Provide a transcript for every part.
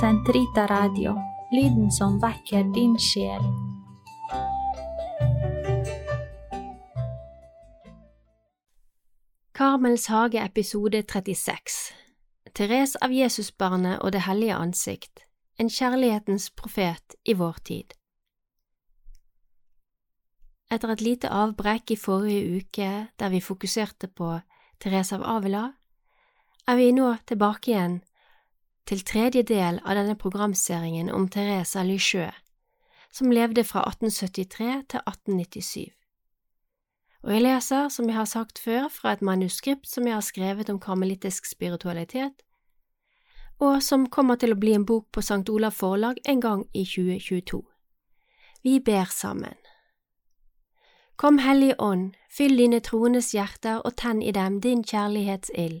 Sentrita Radio, lyden som vekker din sjel. Karmels hage episode 36 Therese av Jesusbarnet og Det hellige ansikt. En kjærlighetens profet i vår tid. Etter et lite avbrekk i forrige uke der vi fokuserte på Therese av Avila, er vi nå tilbake igjen til tredje del av denne programserien om Therese Lichøe, som levde fra 1873 til 1897 og jeg leser, som jeg har sagt før, fra et manuskript som jeg har skrevet om karmelittisk spiritualitet, og som kommer til å bli en bok på St. Olav forlag en gang i 2022. Vi ber sammen. Kom Hellige Ånd, fyll dine troendes hjerter og tenn i dem din kjærlighetsild.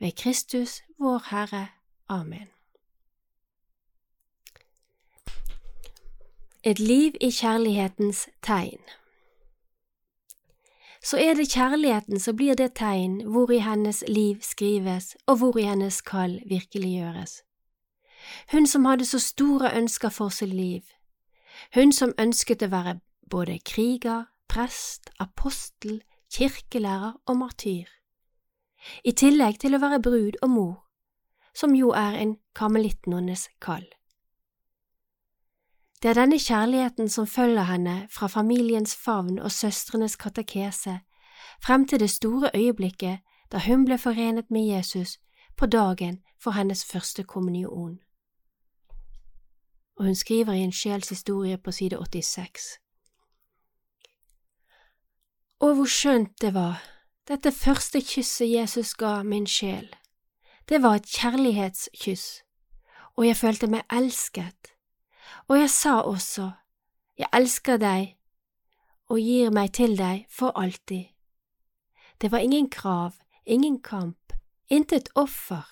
Ved Kristus vår Herre. Amen. Et liv i kjærlighetens tegn så er det kjærligheten som blir det tegn hvor i hennes liv skrives og hvor i hennes kall virkeliggjøres. Hun som hadde så store ønsker for sitt liv, hun som ønsket å være både kriger, prest, apostel, kirkelærer og martyr, i tillegg til å være brud og mor, som jo er en karmelittnonnes kall. Det er denne kjærligheten som følger henne fra familiens favn og søstrenes katekese frem til det store øyeblikket da hun ble forenet med Jesus på dagen for hennes første kommunion. Og hun skriver i en sjelshistorie på side 86. Å, hvor skjønt det var, dette første kysset Jesus ga min sjel. Det var et kjærlighetskyss, og jeg følte meg elsket og jeg sa også, Jeg elsker deg og gir meg til deg for alltid. Det var ingen krav, ingen kamp, intet offer.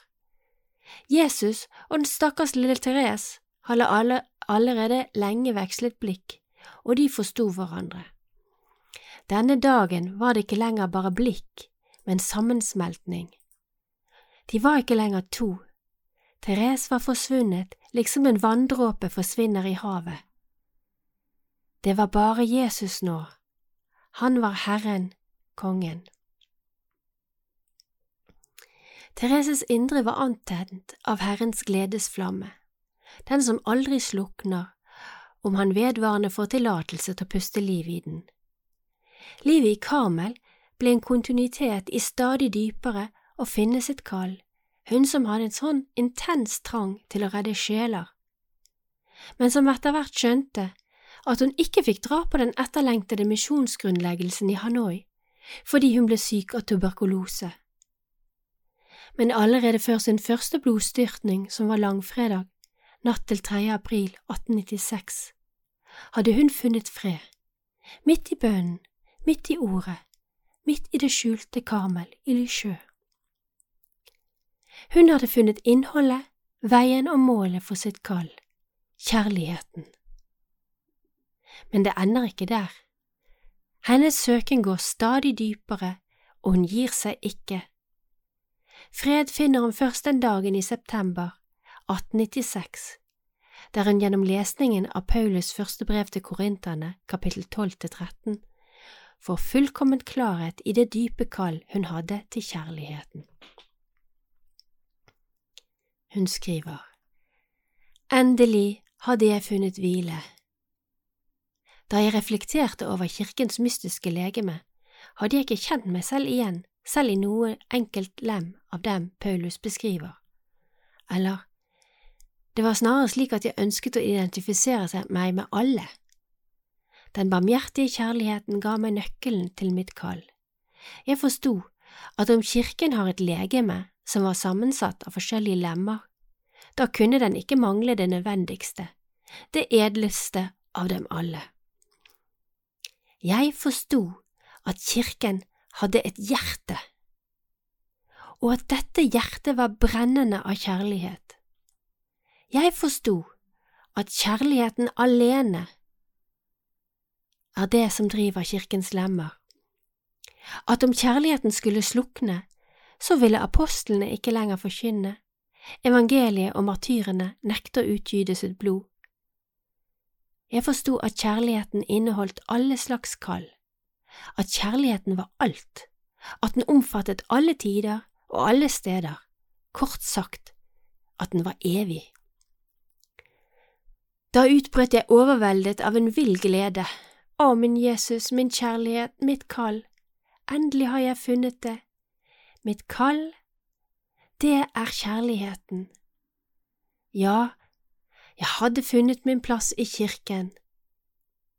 Jesus og den stakkars lille Therese hadde alle, allerede lenge vekslet blikk, og de forsto hverandre. Denne dagen var det ikke lenger bare blikk, men sammensmeltning. De var ikke lenger to, Therese var forsvunnet liksom en vanndråpe forsvinner i havet. Det var bare Jesus nå. Han var Herren, kongen. Thereses indre var antent av Herrens gledesflamme, den som aldri slukner om han vedvarende får tillatelse til å puste liv i den. Livet i Karmel ble en kontinuitet i stadig dypere å finne sitt kall hun som hadde en sånn intens trang til å redde sjeler, men som etter hvert skjønte at hun ikke fikk dra på den etterlengtede misjonsgrunnleggelsen i Hanoi fordi hun ble syk av tuberkulose. Men allerede før sin første blodstyrtning, som var langfredag, natt til 3. april 1896, hadde hun funnet fred, midt i bønnen, midt i ordet, midt i det skjulte Karmel i Lysjø. Hun hadde funnet innholdet, veien og målet for sitt kall, kjærligheten. Men det ender ikke der. Hennes søken går stadig dypere, og hun gir seg ikke. Fred finner hun først den dagen i september 1896, der hun gjennom lesningen av Paulus første brev til korinterne, kapittel 12–13, får fullkommen klarhet i det dype kall hun hadde til kjærligheten. Hun skriver Endelig hadde jeg funnet hvile. Da jeg reflekterte over kirkens mystiske legeme, hadde jeg ikke kjent meg selv igjen, selv i noe enkelt lem av dem Paulus beskriver. Eller, det var snarere slik at jeg ønsket å identifisere meg med alle. Den barmhjertige kjærligheten ga meg nøkkelen til mitt kall. Jeg forsto at om kirken har et legeme, som var sammensatt av forskjellige lemmer, da kunne den ikke mangle det nødvendigste, det edleste av dem alle. Jeg forsto at kirken hadde et hjerte, og at dette hjertet var brennende av kjærlighet. Jeg forsto at kjærligheten alene er det som driver kirkens lemmer, at om kjærligheten skulle slukne, så ville apostlene ikke lenger forkynne, evangeliet og martyrene nekter å utgyte sitt blod. Jeg forsto at kjærligheten inneholdt alle slags kall, at kjærligheten var alt, at den omfattet alle tider og alle steder, kort sagt, at den var evig. Da utbrøt jeg overveldet av en vill glede. Å, min Jesus, min kjærlighet, mitt kall, endelig har jeg funnet det. Mitt kall, det er kjærligheten. Ja, jeg hadde funnet min plass i kirken,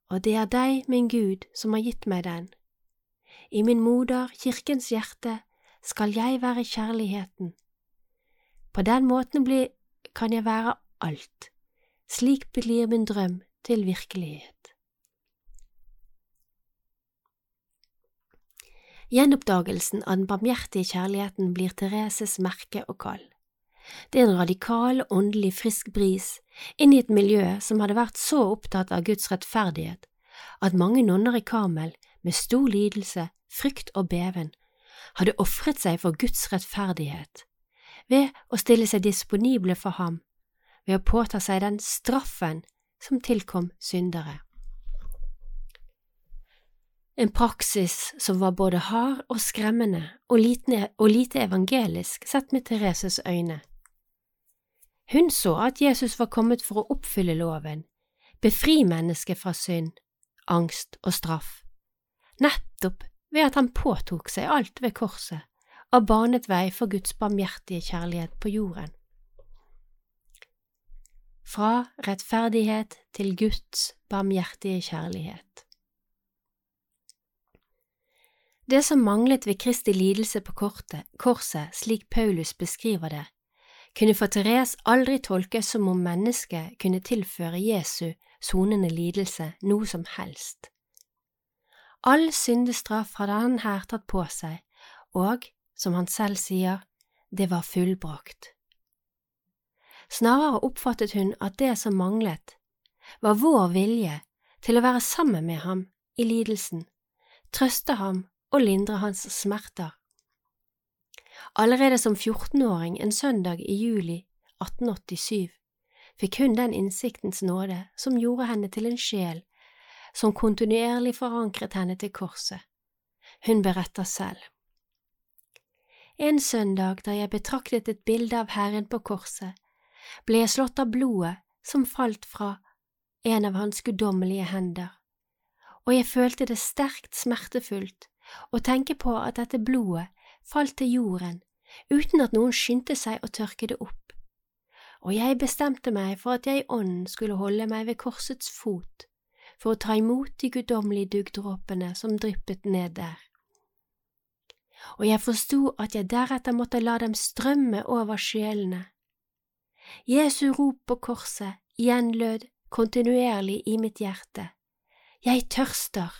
og det er deg, min Gud, som har gitt meg den. I min moder, kirkens hjerte, skal jeg være kjærligheten. På den måten blir, kan jeg være alt. Slik blir min drøm til virkelighet. Gjenoppdagelsen av den barmhjertige kjærligheten blir Thereses merke og kall. Det er en radikal, åndelig frisk bris inn i et miljø som hadde vært så opptatt av Guds rettferdighet at mange nonner i Karmel med stor lidelse, frykt og beven hadde ofret seg for Guds rettferdighet ved å stille seg disponible for ham, ved å påta seg den straffen som tilkom syndere en praksis som var både hard og skremmende og lite, og lite evangelisk sett med Thereses øyne. Hun så at Jesus var kommet for å oppfylle loven, befri mennesket fra synd, angst og straff, nettopp ved at han påtok seg alt ved korset og banet vei for Guds barmhjertige kjærlighet på jorden. Fra rettferdighet til Guds barmhjertige kjærlighet. Det som manglet ved Kristi lidelse på kortet, korset, slik Paulus beskriver det, kunne for Therese aldri tolkes som om mennesket kunne tilføre Jesu sonende lidelse noe som helst. All syndestraff hadde han her tatt på seg, og, som han selv sier, det var fullbrakt. Snarere oppfattet hun at det som manglet, var vår vilje til å være sammen med ham i lidelsen, trøste ham og lindre hans smerter. Allerede som 14-åring en søndag i juli 1887 fikk hun den innsiktens nåde som gjorde henne til en sjel som kontinuerlig forankret henne til korset. Hun beretter selv. En søndag da jeg betraktet et bilde av Herren på korset, ble jeg slått av blodet som falt fra en av hans guddommelige hender, og jeg følte det sterkt smertefullt og tenke på at dette blodet falt til jorden uten at noen skyndte seg å tørke det opp, og jeg bestemte meg for at jeg i ånden skulle holde meg ved korsets fot for å ta imot de guddommelige duggdråpene som dryppet ned der. Og jeg forsto at jeg deretter måtte la dem strømme over sjelene. Jesu rop på korset gjenlød kontinuerlig i mitt hjerte. Jeg tørster,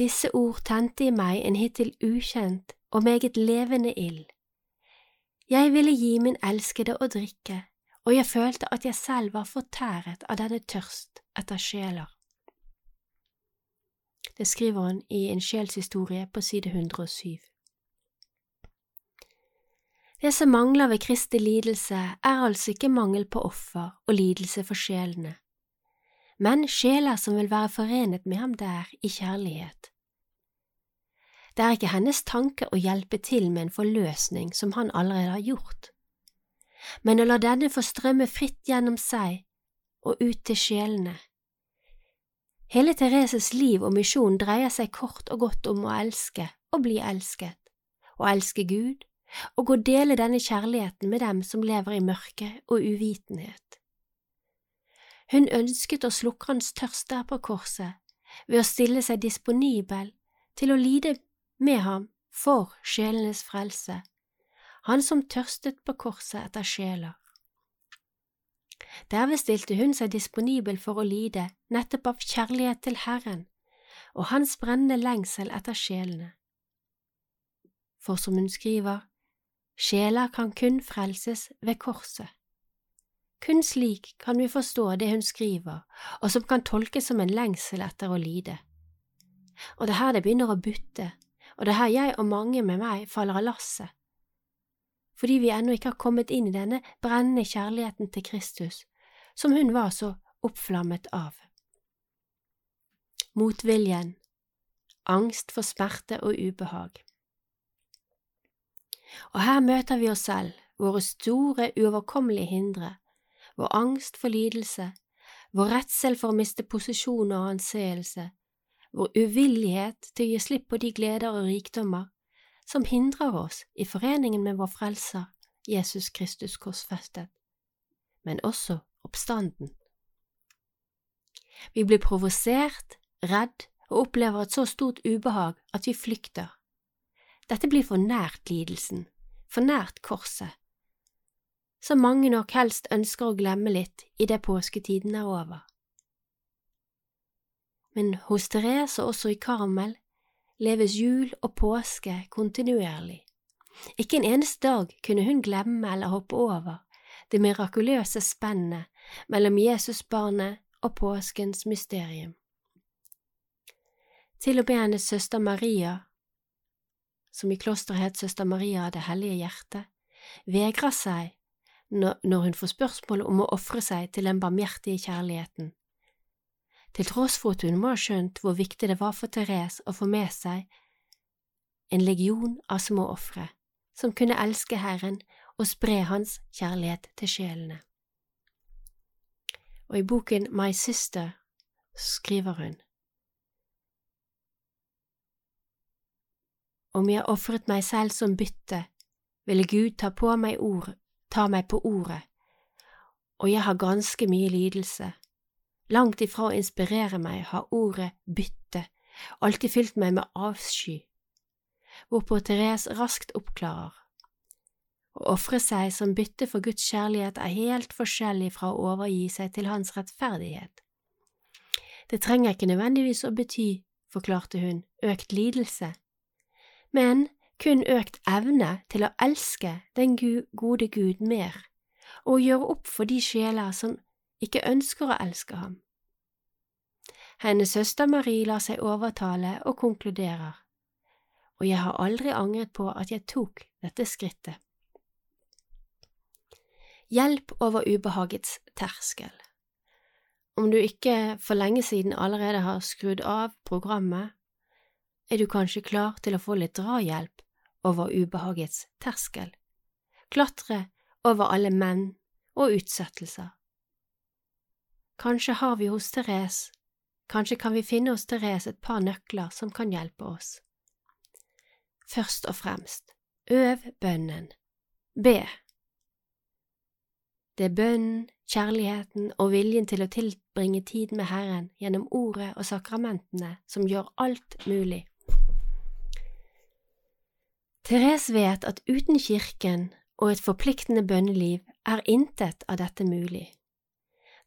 disse ord tente i meg en hittil ukjent og meget levende ild. Jeg ville gi min elskede å drikke, og jeg følte at jeg selv var fortæret av denne tørst etter sjeler. Det skriver han i En sjelshistorie på side 107. Det som mangler ved Kristi lidelse, er altså ikke mangel på offer og lidelse for sjelene, men sjeler som vil være forenet med ham der i kjærlighet. Det er ikke hennes tanke å hjelpe til med en forløsning som han allerede har gjort, men å la denne få strømme fritt gjennom seg og ut til sjelene. Hele Thereses liv og misjon dreier seg kort og godt om å elske og bli elsket, å elske Gud og å dele denne kjærligheten med dem som lever i mørke og uvitenhet. Hun ønsket å slukke hans tørst der på korset ved å stille seg disponibel til å lide med ham for sjelenes frelse. han som tørstet på korset etter sjeler. Derved stilte hun seg disponibel for å lide nettopp av kjærlighet til Herren og hans brennende lengsel etter sjelene. For som hun skriver, sjeler kan kun frelses ved korset. Kun slik kan vi forstå det hun skriver, og som kan tolkes som en lengsel etter å lide. Og det er her det begynner å butte, og det er her jeg og mange med meg faller av lasset fordi vi ennå ikke har kommet inn i denne brennende kjærligheten til Kristus, som hun var så oppflammet av. Motviljen, angst for smerte og ubehag. Og her møter vi oss selv, våre store, uoverkommelige hindre, vår angst for lidelse, vår redsel for å miste posisjon og anseelse, vår uvillighet til å gi slipp på de gleder og rikdommer som hindrer oss i foreningen med vår Frelser, Jesus Kristus korsfestet, men også oppstanden. Vi blir provosert, redd og opplever et så stort ubehag at vi flykter. Dette blir for nært lidelsen, for nært korset, som mange nok helst ønsker å glemme litt idet påsketiden er over. Men hos Therese og også i Karmel leves jul og påske kontinuerlig. Ikke en eneste dag kunne hun glemme eller hoppe over det mirakuløse spennet mellom Jesusbarnet og påskens mysterium. Til og med hennes søster Maria, som i klosteret het Søster Maria av Det hellige hjerte, vegrer seg når hun får spørsmål om å ofre seg til den barmhjertige kjærligheten til tross for at hun må ha skjønt hvor viktig det var for Therese å få med seg en legion av små ofre som kunne elske Herren og spre Hans kjærlighet til sjelene. Og i boken My Sister skriver hun Om jeg ofret meg selv som bytte, ville Gud ta, på meg ord, ta meg på ordet, og jeg har ganske mye lidelse Langt ifra å inspirere meg har ordet bytte alltid fylt meg med avsky, hvorpå Therese raskt oppklarer. Å ofre seg som bytte for Guds kjærlighet er helt forskjellig fra å overgi seg til Hans rettferdighet. Det trenger ikke nødvendigvis å bety, forklarte hun, økt lidelse, men kun økt evne til å elske den gode Gud mer, og gjøre opp for de sjeler som ikke ønsker å elske ham. Hennes søster Marie lar seg overtale og konkluderer, og jeg har aldri angret på at jeg tok dette skrittet. Hjelp over ubehagets terskel. Om du ikke for lenge siden allerede har skrudd av programmet, er du kanskje klar til å få litt drahjelp over ubehagets terskel, klatre over alle menn og utsettelser Kanskje har vi hos Therese, kanskje kan vi finne hos Therese et par nøkler som kan hjelpe oss. Først og fremst, øv bønnen. Be. Det er bønnen, kjærligheten og viljen til å tilbringe tid med Herren gjennom ordet og sakramentene som gjør alt mulig. Therese vet at uten kirken og et forpliktende bønneliv er intet av dette mulig.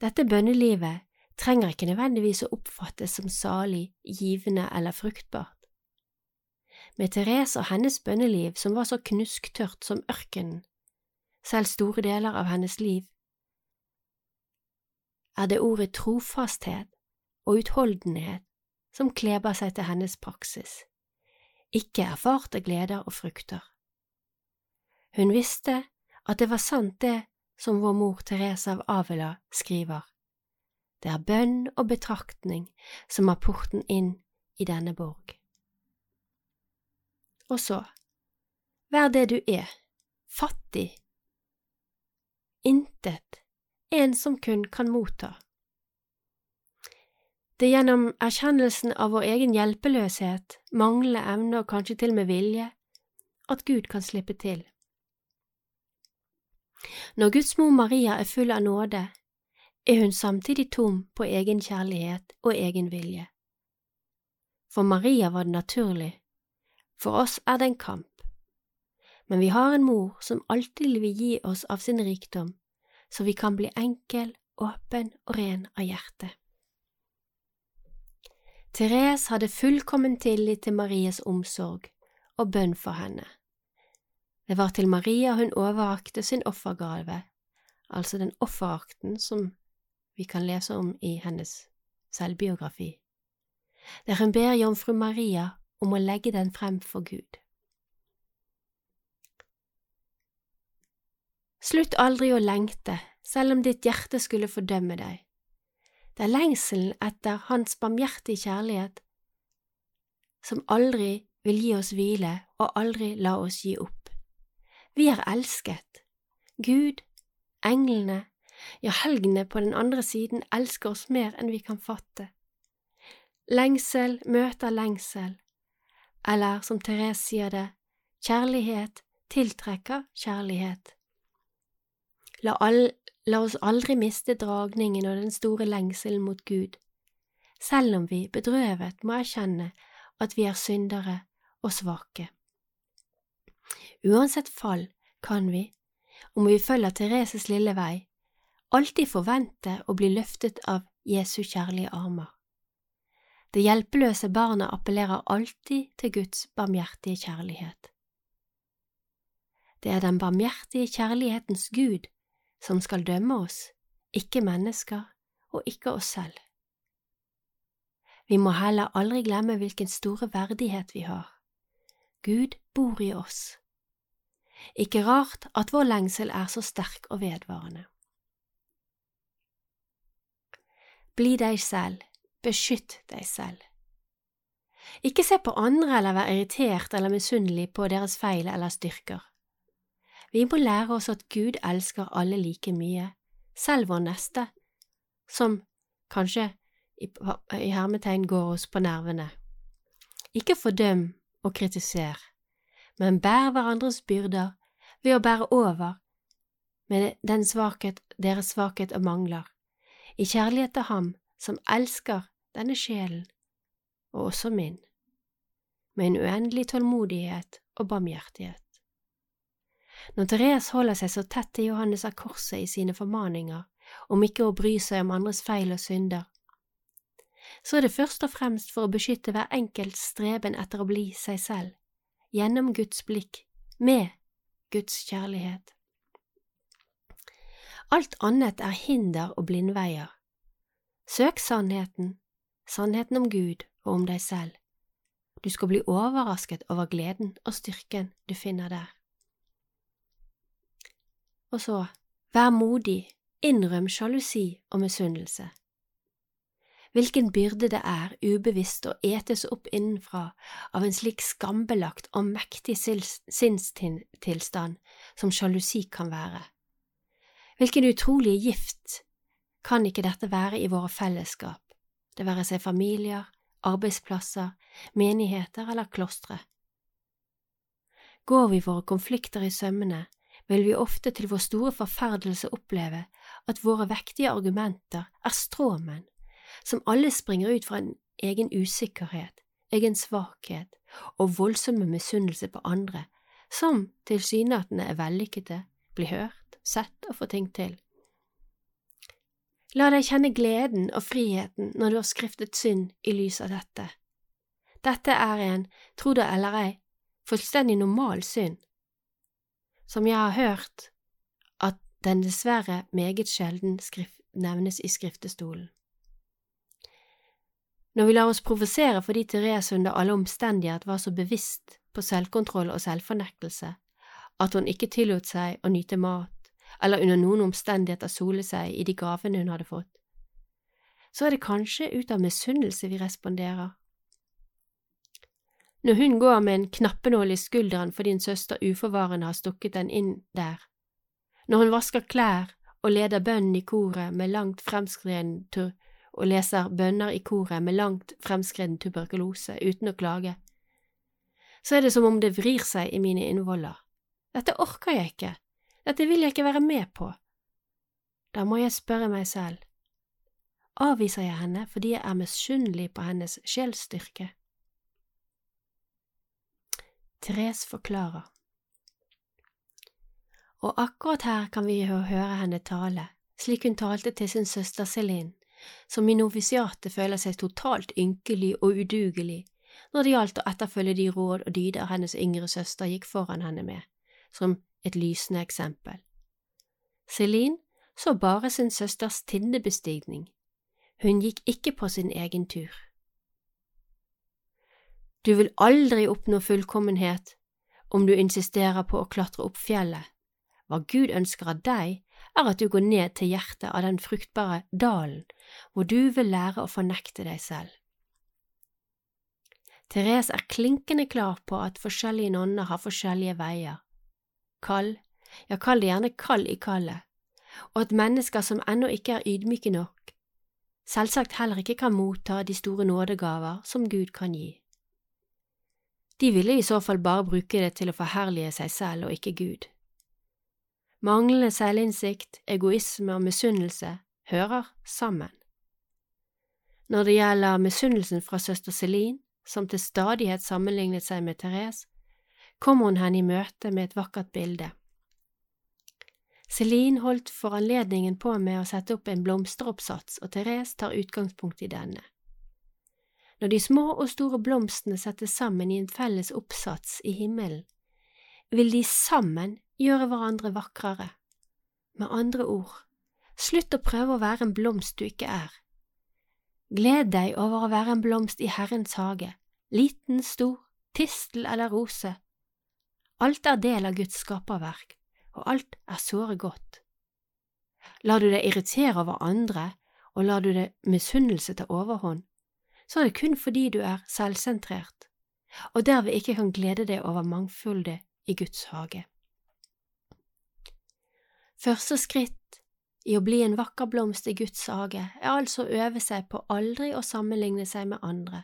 Dette bønnelivet trenger ikke nødvendigvis å oppfattes som salig, givende eller fruktbart. Med Therese og hennes bønneliv, som var så knusktørt som ørkenen, selv store deler av hennes liv, er det ordet trofasthet og utholdenhet som kleber seg til hennes praksis, ikke erfarte gleder og frukter. Hun visste at det var sant det som vår mor Therese av Avila skriver. Det er bønn og betraktning som er porten inn i denne borg. Og så, vær det du er, fattig, intet, en som kun kan motta. Det er gjennom erkjennelsen av vår egen hjelpeløshet, manglende evne og kanskje til og med vilje, at Gud kan slippe til. Når Guds mor Maria er full av nåde, er hun samtidig tom på egen kjærlighet og egen vilje. For Maria var det naturlig, for oss er det en kamp. men vi har en mor som alltid vil gi oss av sin rikdom, så vi kan bli enkel, åpen og ren av hjerte. Therese hadde fullkommen tillit til Maries omsorg og bønn for henne. Det var til Maria hun overrakte sin offergave, altså den offerakten som vi kan lese om i hennes selvbiografi, der hun ber jomfru Maria om å legge den frem for Gud. Slutt aldri å lengte, selv om ditt hjerte skulle fordømme deg. Det er lengselen etter Hans barmhjertige kjærlighet som aldri vil gi oss hvile og aldri la oss gi opp. Vi er elsket. Gud, englene, ja, helgene på den andre siden elsker oss mer enn vi kan fatte. Lengsel møter lengsel, eller som Therese sier det, kjærlighet tiltrekker kjærlighet. La, all, la oss aldri miste dragningen og den store lengselen mot Gud, selv om vi bedrøvet må erkjenne at vi er syndere og svake. Uansett fall kan vi, om vi følger Thereses lille vei, alltid forvente å bli løftet av Jesu kjærlige armer. Det hjelpeløse barnet appellerer alltid til Guds barmhjertige kjærlighet. Det er den barmhjertige kjærlighetens Gud som skal dømme oss, ikke mennesker og ikke oss selv. Vi må heller aldri glemme hvilken store verdighet vi har. Gud bor i oss. Ikke rart at vår lengsel er så sterk og vedvarende. Bli deg selv, beskytt deg selv. Ikke se på andre eller være irritert eller misunnelig på deres feil eller styrker. Vi må lære oss at Gud elsker alle like mye, selv vår neste, som kanskje i hermetegn går oss på nervene. Ikke fordøm og kritiser, men bær hverandres byrder ved å bære over med den svakhet, deres svakhet og mangler, i kjærlighet til Ham som elsker denne sjelen, og også min, med en uendelig tålmodighet og barmhjertighet. Når Therese holder seg så tett til Johannes av Korset i sine formaninger om ikke å bry seg om andres feil og synder, så er det først og fremst for å beskytte hver enkelts streben etter å bli seg selv, gjennom Guds blikk, med Guds kjærlighet. Alt annet er hinder og blindveier. Søk sannheten, sannheten om Gud og om deg selv. Du skal bli overrasket over gleden og styrken du finner der. Og så, vær modig, innrøm sjalusi og misunnelse. Hvilken byrde det er ubevisst å etes opp innenfra av en slik skambelagt og mektig sinnstilstand som sjalusi kan være. Hvilken utrolig gift kan ikke dette være i våre fellesskap, det være seg familier, arbeidsplasser, menigheter eller klostre? Går vi våre konflikter i sømmene, vil vi ofte til vår store forferdelse oppleve at våre vektige argumenter er stråmenn, som alle springer ut fra en egen usikkerhet, egen svakhet og voldsomme misunnelse på andre, som tilsynelatende er vellykkede, blir hørt, sett og får ting til. La deg kjenne gleden og friheten når du har skriftet synd i lys av dette. Dette er en, tro det eller ei, fullstendig normal synd som jeg har hørt at den dessverre meget sjelden nevnes i skriftestolen. Når vi lar oss provosere fordi Therese under alle omstendigheter var så bevisst på selvkontroll og selvfornektelse at hun ikke tillot seg å nyte mat eller under noen omstendigheter sole seg i de gavene hun hadde fått, så er det kanskje ut av misunnelse vi responderer. Når hun går med en knappenål i skulderen fordi en søster uforvarende har stukket den inn der, når hun vasker klær og leder bønnen i koret med langt fremskreden og leser bønner i koret med langt fremskreden tuberkulose uten å klage, så er det som om det vrir seg i mine innvoller. Dette orker jeg ikke, dette vil jeg ikke være med på. Da må jeg spørre meg selv, avviser jeg henne fordi jeg er misunnelig på hennes sjelsstyrke? Therese forklarer. Og akkurat her kan vi høre henne tale, slik hun talte til sin søster Celine, som i novisiatet føler seg totalt ynkelig og udugelig når det gjaldt å etterfølge de råd og dyder hennes yngre søster gikk foran henne med, som et lysende eksempel. Celine så bare sin søsters tinnebestigning, hun gikk ikke på sin egen tur. Du vil aldri oppnå fullkommenhet om du insisterer på å klatre opp fjellet. Hva Gud ønsker av deg, er at du går ned til hjertet av den fruktbare dalen, hvor du vil lære å fornekte deg selv. Therese er klinkende klar på at forskjellige nonner har forskjellige veier. Kall, ja, kall det gjerne kall i kallet, og at mennesker som ennå ikke er ydmyke nok, selvsagt heller ikke kan motta de store nådegaver som Gud kan gi. De ville i så fall bare bruke det til å forherlige seg selv og ikke Gud. Manglende selvinnsikt, egoisme og misunnelse hører sammen. Når det gjelder misunnelsen fra søster Celine, som til stadighet sammenlignet seg med Therese, kommer hun henne i møte med et vakkert bilde. Celine holdt for anledningen på med å sette opp en blomsteroppsats, og Therese tar utgangspunkt i denne. Når de små og store blomstene settes sammen i en felles oppsats i himmelen, vil de sammen gjøre hverandre vakrere. Med andre ord, slutt å prøve å være en blomst du ikke er. Gled deg over å være en blomst i Herrens hage, liten, stor, tistel eller rose. Alt er del av Guds skaperverk, og alt er såre godt. Lar du deg irritere over andre, og lar du deg misunnelse ta overhånd, så er det kun fordi du er selvsentrert, og derved ikke kan glede deg over mangfoldet i Guds hage. Første skritt i å bli en vakker blomst i Guds hage er altså å øve seg på aldri å sammenligne seg med andre,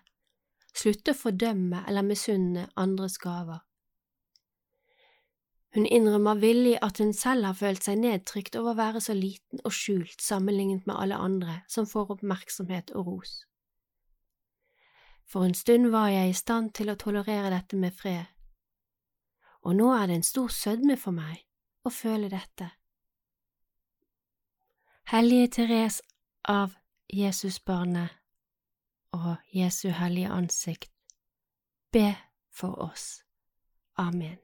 slutte å fordømme eller misunne andres gaver. Hun innrømmer villig at hun selv har følt seg nedtrykt over å være så liten og skjult sammenlignet med alle andre som får oppmerksomhet og ros. For en stund var jeg i stand til å tolerere dette med fred, og nå er det en stor sødme for meg å føle dette. Hellige Therese av Jesusbarnet og Jesu hellige ansikt, be for oss. Amen.